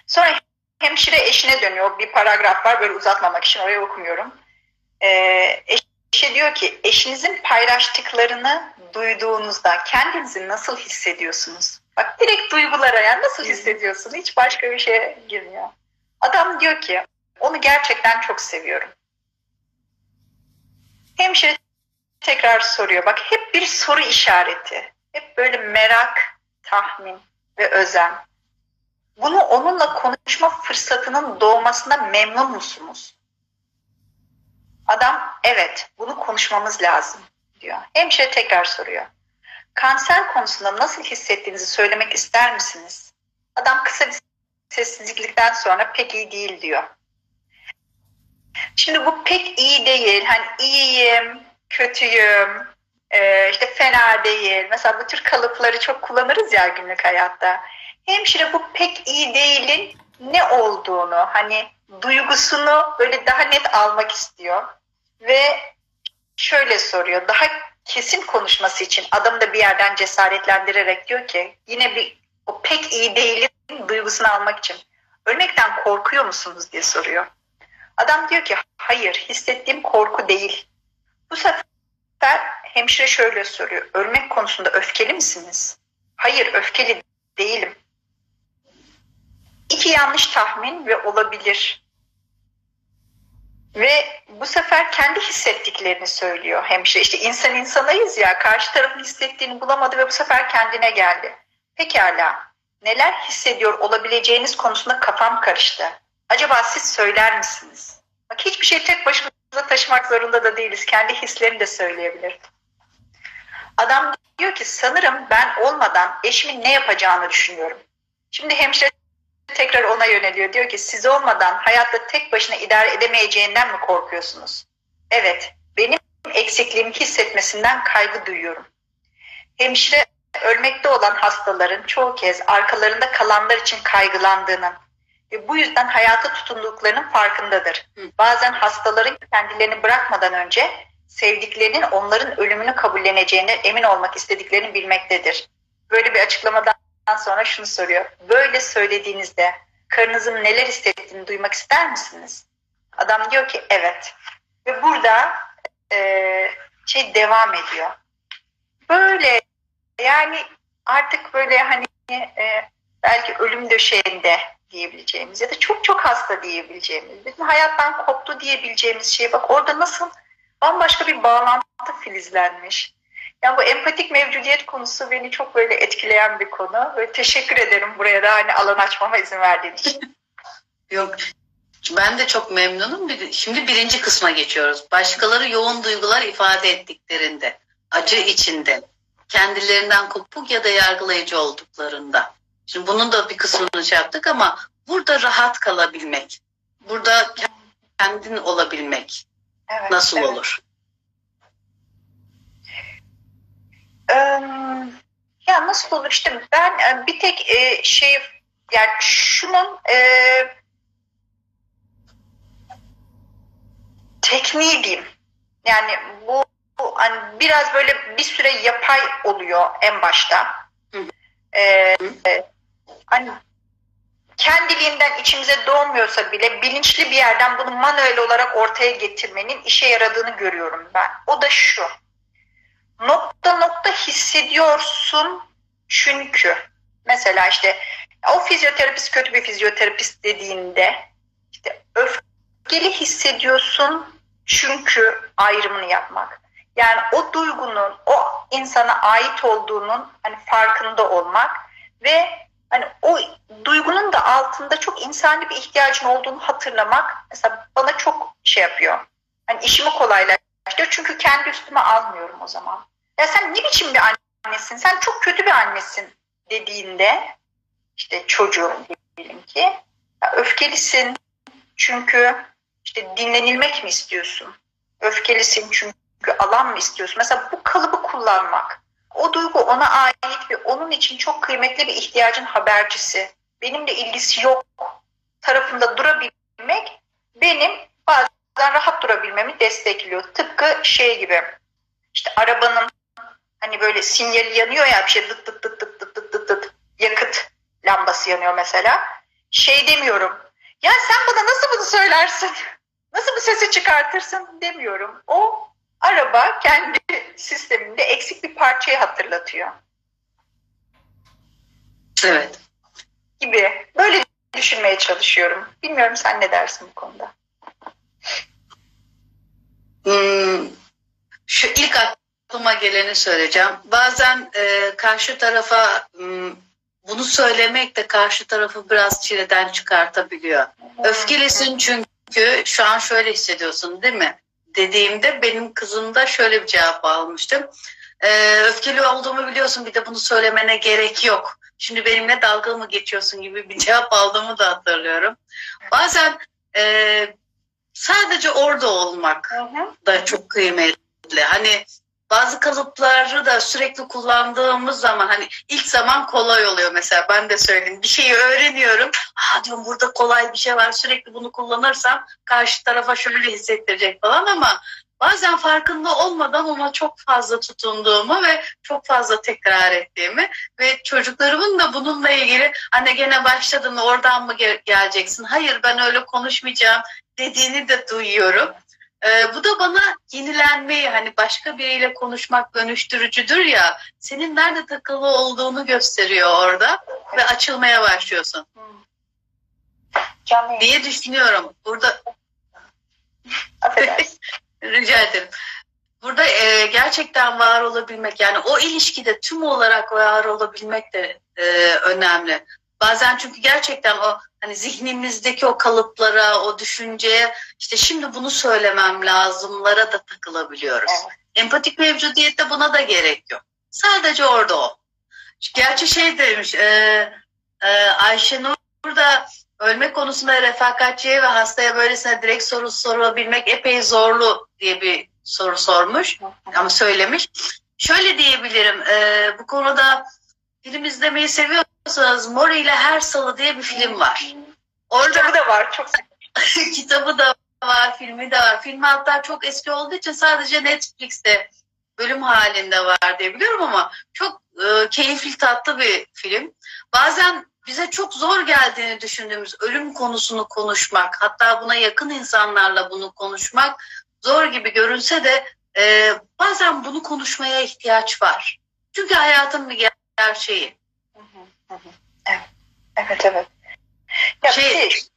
Sonra hemşire eşine dönüyor. Bir paragraf var böyle uzatmamak için orayı okumuyorum. Eşe diyor ki eşinizin paylaştıklarını duyduğunuzda kendinizi nasıl hissediyorsunuz? Bak direkt duygulara yani nasıl hissediyorsun? Hiç başka bir şeye girmiyor. Adam diyor ki onu gerçekten çok seviyorum. Hemşire tekrar soruyor. Bak hep bir soru işareti. Hep böyle merak, tahmin ve özen. Bunu onunla konuşma fırsatının doğmasına memnun musunuz? Adam evet bunu konuşmamız lazım diyor. Hemşire tekrar soruyor. Kanser konusunda nasıl hissettiğinizi söylemek ister misiniz? Adam kısa bir sessizlikten sonra pek iyi değil diyor. Şimdi bu pek iyi değil. Hani iyiyim, kötüyüm, e, işte fena değil. Mesela bu tür kalıpları çok kullanırız ya günlük hayatta. Hemşire bu pek iyi değilin ne olduğunu, hani duygusunu böyle daha net almak istiyor. Ve şöyle soruyor, daha kesin konuşması için adam da bir yerden cesaretlendirerek diyor ki yine bir o pek iyi değilim duygusunu almak için ölmekten korkuyor musunuz diye soruyor. Adam diyor ki hayır hissettiğim korku değil. Bu sefer hemşire şöyle soruyor. Ölmek konusunda öfkeli misiniz? Hayır öfkeli değilim. İki yanlış tahmin ve olabilir. Ve bu sefer kendi hissettiklerini söylüyor hemşire. İşte insan insanayız ya karşı tarafın hissettiğini bulamadı ve bu sefer kendine geldi. Pekala neler hissediyor olabileceğiniz konusunda kafam karıştı. Acaba siz söyler misiniz? Bak hiçbir şey tek başımıza taşımak zorunda da değiliz. Kendi hislerini de söyleyebilir. Adam diyor ki sanırım ben olmadan eşimin ne yapacağını düşünüyorum. Şimdi hemşire tekrar ona yöneliyor. Diyor ki siz olmadan hayatta tek başına idare edemeyeceğinden mi korkuyorsunuz? Evet, benim eksikliğimi hissetmesinden kaygı duyuyorum. Hemşire ölmekte olan hastaların çoğu kez arkalarında kalanlar için kaygılandığının ve bu yüzden hayata tutunduklarının farkındadır. Bazen hastaların kendilerini bırakmadan önce sevdiklerinin onların ölümünü kabulleneceğine emin olmak istediklerini bilmektedir. Böyle bir açıklamadan sonra şunu soruyor. Böyle söylediğinizde karınızın neler hissettiğini duymak ister misiniz? Adam diyor ki evet. Ve burada e, şey devam ediyor. Böyle yani artık böyle hani e, belki ölüm döşeğinde diyebileceğimiz ya da çok çok hasta diyebileceğimiz, bizim hayattan koptu diyebileceğimiz şey bak orada nasıl bambaşka bir bağlantı filizlenmiş. Yani bu empatik mevcudiyet konusu beni çok böyle etkileyen bir konu. Böyle teşekkür ederim buraya da hani alan açmama izin verdiğin için. (laughs) Yok ben de çok memnunum. Şimdi birinci kısma geçiyoruz. Başkaları yoğun duygular ifade ettiklerinde, acı içinde, kendilerinden kopuk ya da yargılayıcı olduklarında. Şimdi bunun da bir kısmını şey yaptık ama burada rahat kalabilmek, burada kendin olabilmek evet, nasıl evet. olur? Ya nasıl olur işte ben bir tek şey yani şunun tekniği diyeyim. Yani bu, bu hani biraz böyle bir süre yapay oluyor en başta. Ee, hani kendiliğinden içimize doğmuyorsa bile bilinçli bir yerden bunu manuel olarak ortaya getirmenin işe yaradığını görüyorum ben. O da şu nokta nokta hissediyorsun çünkü mesela işte o fizyoterapist kötü bir fizyoterapist dediğinde işte öfkeli hissediyorsun çünkü ayrımını yapmak. Yani o duygunun o insana ait olduğunun hani farkında olmak ve hani o duygunun da altında çok insani bir ihtiyacın olduğunu hatırlamak mesela bana çok şey yapıyor. Hani işimi kolaylaştırıyor çünkü kendi üstüme almıyorum o zaman. Ya sen ne biçim bir annesin? Sen çok kötü bir annesin dediğinde işte çocuğum diyelim ki ya öfkelisin çünkü işte dinlenilmek mi istiyorsun? Öfkelisin çünkü alan mı istiyorsun? Mesela bu kalıbı kullanmak. O duygu ona ait ve onun için çok kıymetli bir ihtiyacın habercisi. Benimle ilgisi yok tarafında durabilmek benim bazen rahat durabilmemi destekliyor. Tıpkı şey gibi işte arabanın hani böyle sinyali yanıyor ya bir şey dıt dıt dıt dıt dıt dıt dıt dıt yakıt lambası yanıyor mesela. Şey demiyorum. Ya sen bana nasıl bunu söylersin? Nasıl bu sesi çıkartırsın demiyorum. O araba kendi sisteminde eksik bir parçayı hatırlatıyor. Evet. Gibi. Böyle düşünmeye çalışıyorum. Bilmiyorum sen ne dersin bu konuda? Hmm, şu ilk aklıma geleni söyleyeceğim. Bazen e, karşı tarafa hmm, bunu söylemek de karşı tarafı biraz çileden çıkartabiliyor. Öfkelisin çünkü şu an şöyle hissediyorsun değil mi? Dediğimde benim kızımda şöyle bir cevap almıştım. Ee, öfkeli olduğumu biliyorsun bir de bunu söylemene gerek yok. Şimdi benimle dalga mı geçiyorsun gibi bir (laughs) cevap aldığımı da hatırlıyorum. Bazen e, sadece orada olmak da çok kıymetli. Hani bazı kalıpları da sürekli kullandığımız zaman hani ilk zaman kolay oluyor mesela ben de söyleyeyim bir şeyi öğreniyorum ha diyorum burada kolay bir şey var sürekli bunu kullanırsam karşı tarafa şöyle hissettirecek falan ama bazen farkında olmadan ona çok fazla tutunduğumu ve çok fazla tekrar ettiğimi ve çocuklarımın da bununla ilgili anne gene başladın oradan mı geleceksin hayır ben öyle konuşmayacağım dediğini de duyuyorum. Ee, bu da bana yenilenmeyi hani başka biriyle konuşmak dönüştürücüdür ya senin nerede takılı olduğunu gösteriyor orada ve açılmaya başlıyorsun. Canlı diye düşünüyorum. Burada (laughs) rica ederim. Burada e, gerçekten var olabilmek yani o ilişkide tüm olarak var olabilmek de e, önemli. Bazen çünkü gerçekten o hani zihnimizdeki o kalıplara, o düşünceye işte şimdi bunu söylemem lazımlara da takılabiliyoruz. Evet. Empatik mevcudiyette buna da gerek yok. Sadece orada o. Gerçi şey demiş e, e, Ayşenur da ölme konusunda refakatçiye ve hastaya böylesine direkt soru sorabilmek epey zorlu diye bir soru sormuş ama söylemiş. Şöyle diyebilirim e, bu konuda film izlemeyi seviyorsanız Mori ile Her Salı diye bir film var. Orada kitabı da var. Çok (laughs) kitabı da var, filmi de var. Filmi hatta çok eski olduğu için sadece Netflix'te bölüm halinde var diye biliyorum ama çok e, keyifli tatlı bir film. Bazen bize çok zor geldiğini düşündüğümüz ölüm konusunu konuşmak, hatta buna yakın insanlarla bunu konuşmak zor gibi görünse de e, bazen bunu konuşmaya ihtiyaç var. Çünkü hayatın bir gerçeği. Evet, evet. evet. Ya şey, bir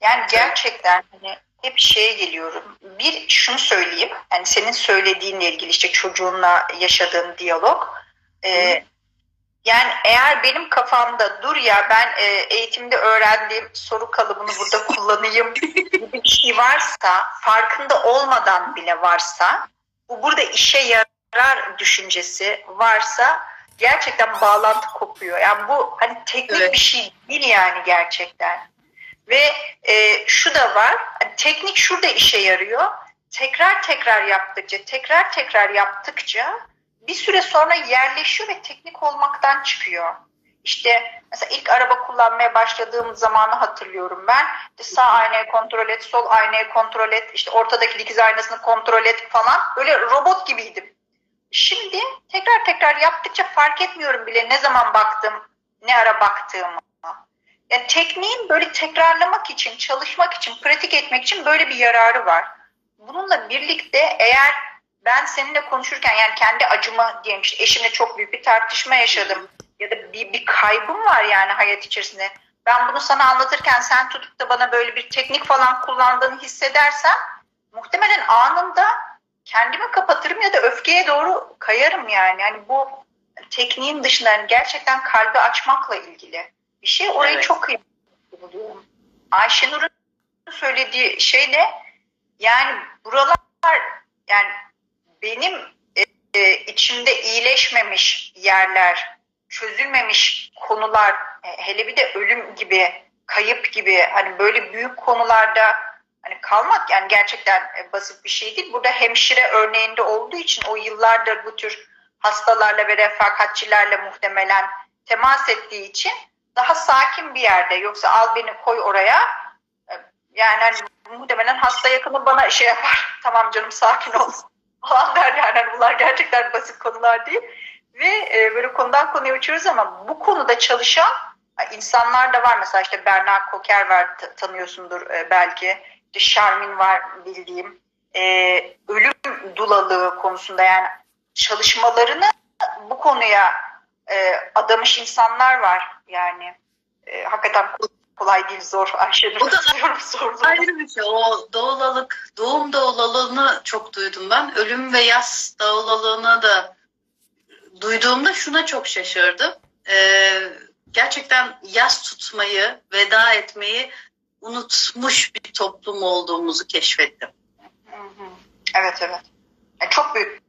yani gerçekten hani hep şeye geliyorum. Bir şunu söyleyeyim. Hani senin söylediğinle ilgili işte çocuğunla yaşadığın diyalog. E, yani eğer benim kafamda dur ya ben e, eğitimde öğrendiğim soru kalıbını burada kullanayım (laughs) gibi bir şey varsa farkında olmadan bile varsa bu burada işe yarar düşüncesi varsa gerçekten bağlantı kopuyor. Yani bu hani teknik evet. bir şey değil yani gerçekten. Ve e, şu da var, hani teknik şurada işe yarıyor. Tekrar tekrar yaptıkça, tekrar tekrar yaptıkça bir süre sonra yerleşiyor ve teknik olmaktan çıkıyor. İşte mesela ilk araba kullanmaya başladığım zamanı hatırlıyorum ben. İşte sağ aynayı kontrol et, sol aynayı kontrol et, işte ortadaki dikiz aynasını kontrol et falan. Böyle robot gibiydim. Şimdi tekrar tekrar yaptıkça fark etmiyorum bile ne zaman baktım, ne ara baktığımı. Yani tekniğin böyle tekrarlamak için, çalışmak için, pratik etmek için böyle bir yararı var. Bununla birlikte eğer ben seninle konuşurken yani kendi acımı diyelim işte eşimle çok büyük bir tartışma yaşadım ya da bir, bir kaybım var yani hayat içerisinde. Ben bunu sana anlatırken sen tutup da bana böyle bir teknik falan kullandığını hissedersen muhtemelen anında kendimi kapatırım ya da öfkeye doğru kayarım yani. Yani bu tekniğin dışında yani gerçekten kalbi açmakla ilgili bir şey. Orayı evet. çok kıymetli buluyorum. Ayşenur'un söylediği şey ne? Yani buralar yani benim e, e, içimde iyileşmemiş yerler, çözülmemiş konular, e, hele bir de ölüm gibi, kayıp gibi hani böyle büyük konularda hani kalmak yani gerçekten e, basit bir şey değil. Burada hemşire örneğinde olduğu için o yıllardır bu tür hastalarla ve refakatçilerle muhtemelen temas ettiği için daha sakin bir yerde. Yoksa al beni koy oraya. E, yani hani muhtemelen hasta yakını bana şey yapar. (laughs) Tamam canım sakin ol. (laughs) Falan der yani. Hani bunlar gerçekten basit konular değil. Ve e, böyle konudan konuya uçuyoruz ama bu konuda çalışan insanlar da var. Mesela işte Bernard Koker var tanıyorsundur belki işte Şarmin var bildiğim. E, ölüm dulalığı konusunda yani çalışmalarını bu konuya e, adamış insanlar var yani. E, hakikaten kolay değil zor. Ayşe'nin o da (laughs) ayrı bir şey. O doğulalık doğum doğulalığını çok duydum ben. Ölüm ve yaz doğulalığını da duyduğumda şuna çok şaşırdım. Ee, gerçekten yaz tutmayı veda etmeyi unutmuş bir toplum olduğumuzu keşfettim evet evet yani çok büyük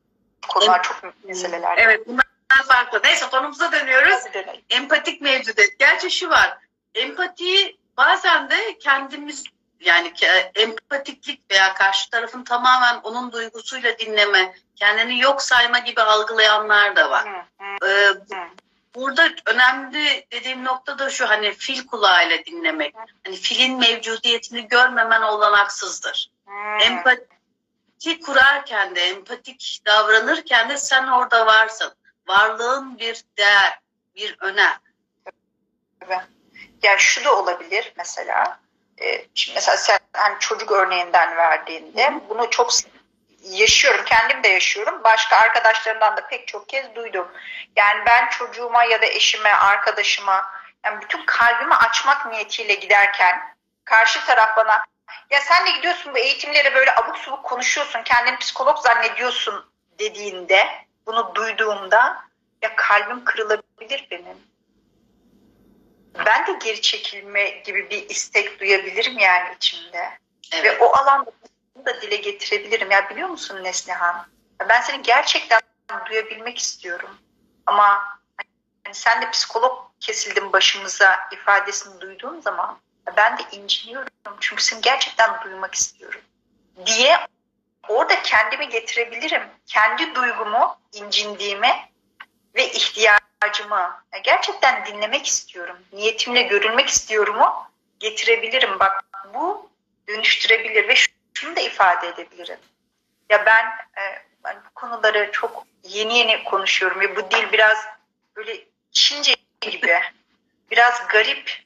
konular evet. çok büyük meseleler evet bunlar farklı. Neyse konumuza dönüyoruz. Empatik mevcudiyet. Gerçi şu var. Empatiyi bazen de kendimiz yani empatiklik veya karşı tarafın tamamen onun duygusuyla dinleme, kendini yok sayma gibi algılayanlar da var. Ee, burada önemli dediğim nokta da şu hani fil kulağıyla dinlemek. Hani filin mevcudiyetini görmemen olanaksızdır. Empati kurarken de, empatik davranırken de sen orada varsın varlığın bir değer, bir önem. Evet. Yani şu da olabilir mesela. E, şimdi mesela sen hani çocuk örneğinden verdiğinde bunu çok yaşıyorum. Kendim de yaşıyorum. Başka arkadaşlarımdan da pek çok kez duydum. Yani ben çocuğuma ya da eşime, arkadaşıma yani bütün kalbimi açmak niyetiyle giderken karşı taraf bana ya sen de gidiyorsun bu eğitimlere böyle abuk subuk konuşuyorsun, kendini psikolog zannediyorsun dediğinde bunu duyduğumda ya kalbim kırılabilir benim. Ben de geri çekilme gibi bir istek duyabilirim yani içimde. Evet. Ve o alanda da dile getirebilirim. Ya biliyor musun Neslihan? Ben seni gerçekten duyabilmek istiyorum. Ama hani sen de psikolog kesildin başımıza ifadesini duyduğum zaman ben de inciniyorum. Çünkü seni gerçekten duymak istiyorum. Diye orada kendimi getirebilirim. Kendi duygumu, incindiğimi ve ihtiyacımı gerçekten dinlemek istiyorum. Niyetimle görülmek istiyorumu getirebilirim. Bak bu dönüştürebilir ve şunu da ifade edebilirim. Ya ben, e, ben bu konuları çok yeni yeni konuşuyorum ve bu dil biraz böyle Çince gibi, biraz garip.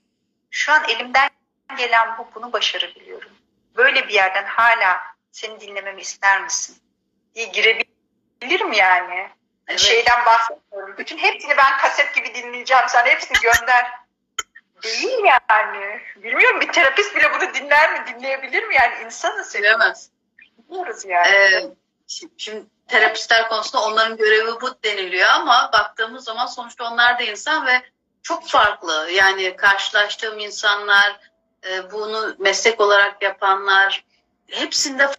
Şu an elimden gelen bu, bunu başarabiliyorum. Böyle bir yerden hala seni dinlememi ister misin? diye girebilirim yani. Evet. Şeyden bahsetmiyorum. Bütün hepsini ben kaset gibi dinleyeceğim. Sen hepsini gönder. Değil yani. Bilmiyorum bir terapist bile bunu dinler mi? Dinleyebilir mi? Yani insanız. Bilemez. Biliyoruz yani. Ee, şimdi terapistler konusunda onların görevi bu deniliyor ama baktığımız zaman sonuçta onlar da insan ve çok farklı. Yani karşılaştığım insanlar, e, bunu meslek olarak yapanlar hepsinde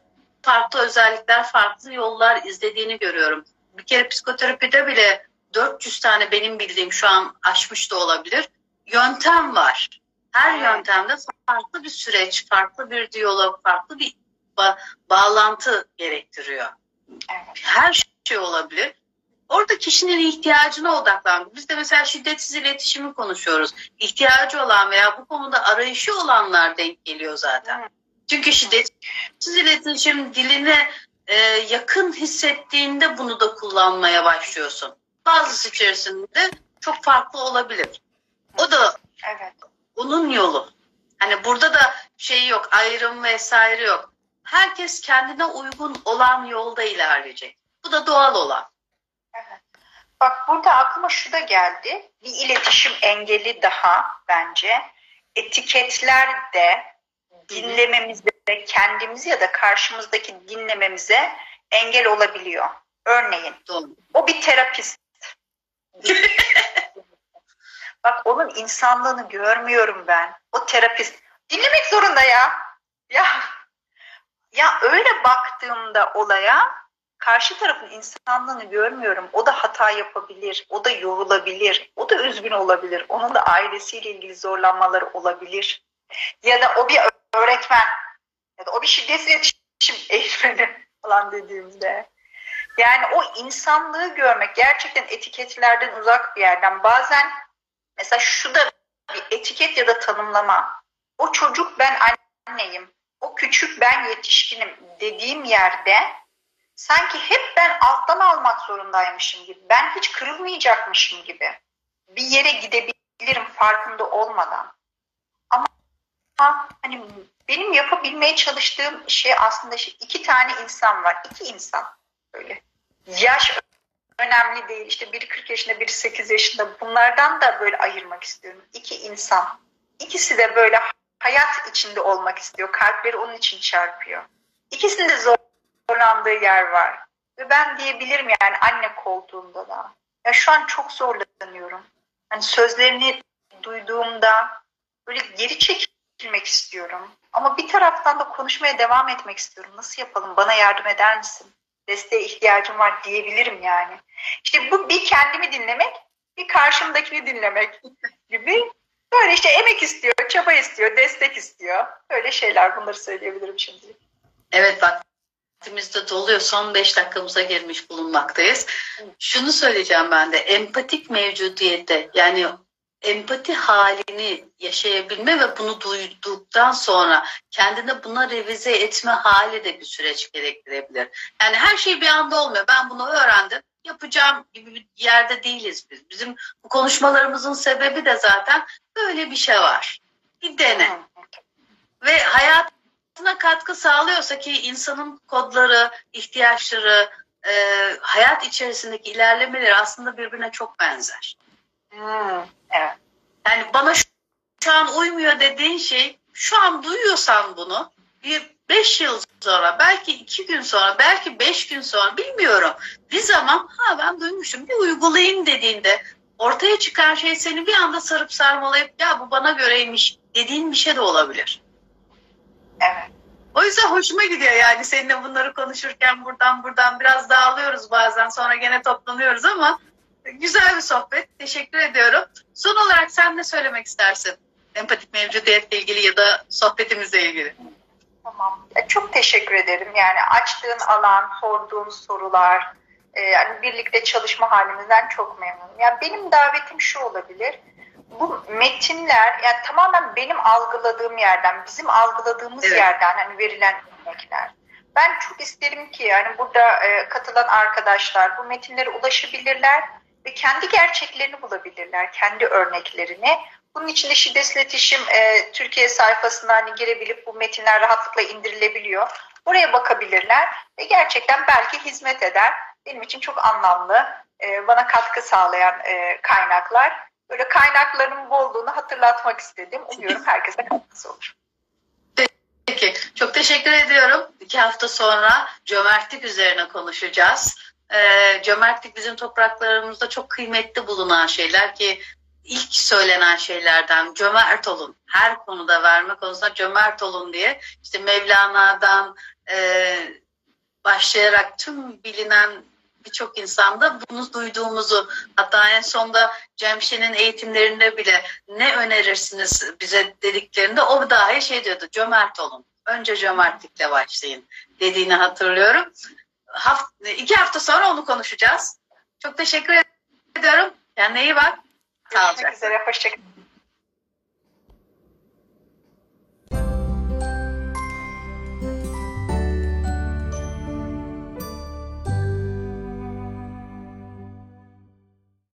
farklı özellikler, farklı yollar izlediğini görüyorum. Bir kere psikoterapide bile 400 tane benim bildiğim şu an aşmış da olabilir. Yöntem var. Her yöntemde farklı bir süreç, farklı bir diyalog, farklı bir ba- bağlantı gerektiriyor. Her şey olabilir. Orada kişinin ihtiyacına odaklan. Biz de mesela şiddetsiz iletişimi konuşuyoruz. İhtiyacı olan veya bu konuda arayışı olanlar denk geliyor zaten. Çünkü şiddetsiz iletişim diline e, yakın hissettiğinde bunu da kullanmaya başlıyorsun. Bazısı içerisinde çok farklı olabilir. O da evet. onun yolu. Hani burada da şey yok, ayrım vesaire yok. Herkes kendine uygun olan yolda ilerleyecek. Bu da doğal olan. Evet. Bak burada aklıma şu da geldi. Bir iletişim engeli daha bence. Etiketler de dinlememize, kendimizi ya da karşımızdaki dinlememize engel olabiliyor. Örneğin Doğru. o bir terapist. (laughs) Bak onun insanlığını görmüyorum ben. O terapist. Dinlemek zorunda ya. Ya ya öyle baktığımda olaya karşı tarafın insanlığını görmüyorum. O da hata yapabilir, o da yorulabilir, o da üzgün olabilir. Onun da ailesiyle ilgili zorlanmaları olabilir. Ya da o bir öğretmen ya da o bir şiddet iletişim (laughs) eğitmeni falan dediğimde. Yani o insanlığı görmek gerçekten etiketlerden uzak bir yerden. Bazen mesela şu da bir etiket ya da tanımlama. O çocuk ben anneyim, o küçük ben yetişkinim dediğim yerde sanki hep ben alttan almak zorundaymışım gibi, ben hiç kırılmayacakmışım gibi bir yere gidebilirim farkında olmadan. Ama hani benim yapabilmeye çalıştığım şey aslında şey, iki tane insan var, iki insan böyle. Yaş önemli değil. İşte biri 40 yaşında, biri 8 yaşında. Bunlardan da böyle ayırmak istiyorum. İki insan. İkisi de böyle hayat içinde olmak istiyor. Kalpleri onun için çarpıyor. İkisinin de zorlandığı yer var. Ve ben diyebilirim yani anne koltuğunda da. Ya şu an çok zorlanıyorum. Hani sözlerini duyduğumda böyle geri çekilmek istiyorum. Ama bir taraftan da konuşmaya devam etmek istiyorum. Nasıl yapalım? Bana yardım eder misin? Desteğe ihtiyacım var diyebilirim yani. İşte bu bir kendimi dinlemek, bir karşımdakini dinlemek (laughs) gibi. Böyle işte emek istiyor, çaba istiyor, destek istiyor. Öyle şeyler bunları söyleyebilirim şimdi. Evet bak vaktimizde doluyor. Son beş dakikamıza girmiş bulunmaktayız. Şunu söyleyeceğim ben de. Empatik mevcudiyette yani empati halini yaşayabilme ve bunu duyduktan sonra kendine buna revize etme hali de bir süreç gerektirebilir. Yani her şey bir anda olmuyor. Ben bunu öğrendim. Yapacağım gibi bir yerde değiliz biz. Bizim bu konuşmalarımızın sebebi de zaten böyle bir şey var. Bir dene. Ve hayatına katkı sağlıyorsa ki insanın kodları, ihtiyaçları, e, hayat içerisindeki ilerlemeleri aslında birbirine çok benzer. Hmm, evet. Yani bana şu, şu an uymuyor dediğin şey şu an duyuyorsan bunu bir beş yıl sonra belki iki gün sonra belki beş gün sonra bilmiyorum bir zaman ha ben duymuşum bir uygulayayım dediğinde ortaya çıkan şey seni bir anda sarıp sarmalayıp ya bu bana göreymiş dediğin bir şey de olabilir. Evet. O yüzden hoşuma gidiyor yani seninle bunları konuşurken buradan buradan biraz dağılıyoruz bazen sonra gene toplanıyoruz ama Güzel bir sohbet. Teşekkür ediyorum. Son olarak sen ne söylemek istersin? Empatik mevcudiyetle ilgili ya da sohbetimizle ilgili. Tamam. Çok teşekkür ederim. Yani açtığın alan, sorduğun sorular, e, yani birlikte çalışma halimizden çok memnunum. Yani benim davetim şu olabilir. Bu metinler yani tamamen benim algıladığım yerden, bizim algıladığımız evet. yerden hani verilen örnekler. Ben çok isterim ki yani burada e, katılan arkadaşlar bu metinlere ulaşabilirler ve kendi gerçeklerini bulabilirler, kendi örneklerini. Bunun için de şiddetsiz iletişim e, Türkiye sayfasına hani girebilip bu metinler rahatlıkla indirilebiliyor. Oraya bakabilirler ve gerçekten belki hizmet eder. Benim için çok anlamlı, e, bana katkı sağlayan e, kaynaklar. Böyle kaynakların bolluğunu hatırlatmak istedim. Umuyorum herkese katkısı olur. Peki, çok teşekkür ediyorum. İki hafta sonra cömertlik üzerine konuşacağız e, cömertlik bizim topraklarımızda çok kıymetli bulunan şeyler ki ilk söylenen şeylerden cömert olun. Her konuda verme konusunda cömert olun diye işte Mevlana'dan e, başlayarak tüm bilinen birçok insanda bunu duyduğumuzu hatta en sonda Cemşin'in eğitimlerinde bile ne önerirsiniz bize dediklerinde o dahi şey diyordu cömert olun. Önce cömertlikle başlayın dediğini hatırlıyorum hafta, iki hafta sonra onu konuşacağız. Çok teşekkür ediyorum. Kendine iyi bak. Görüşmek üzere. Hoşçakalın.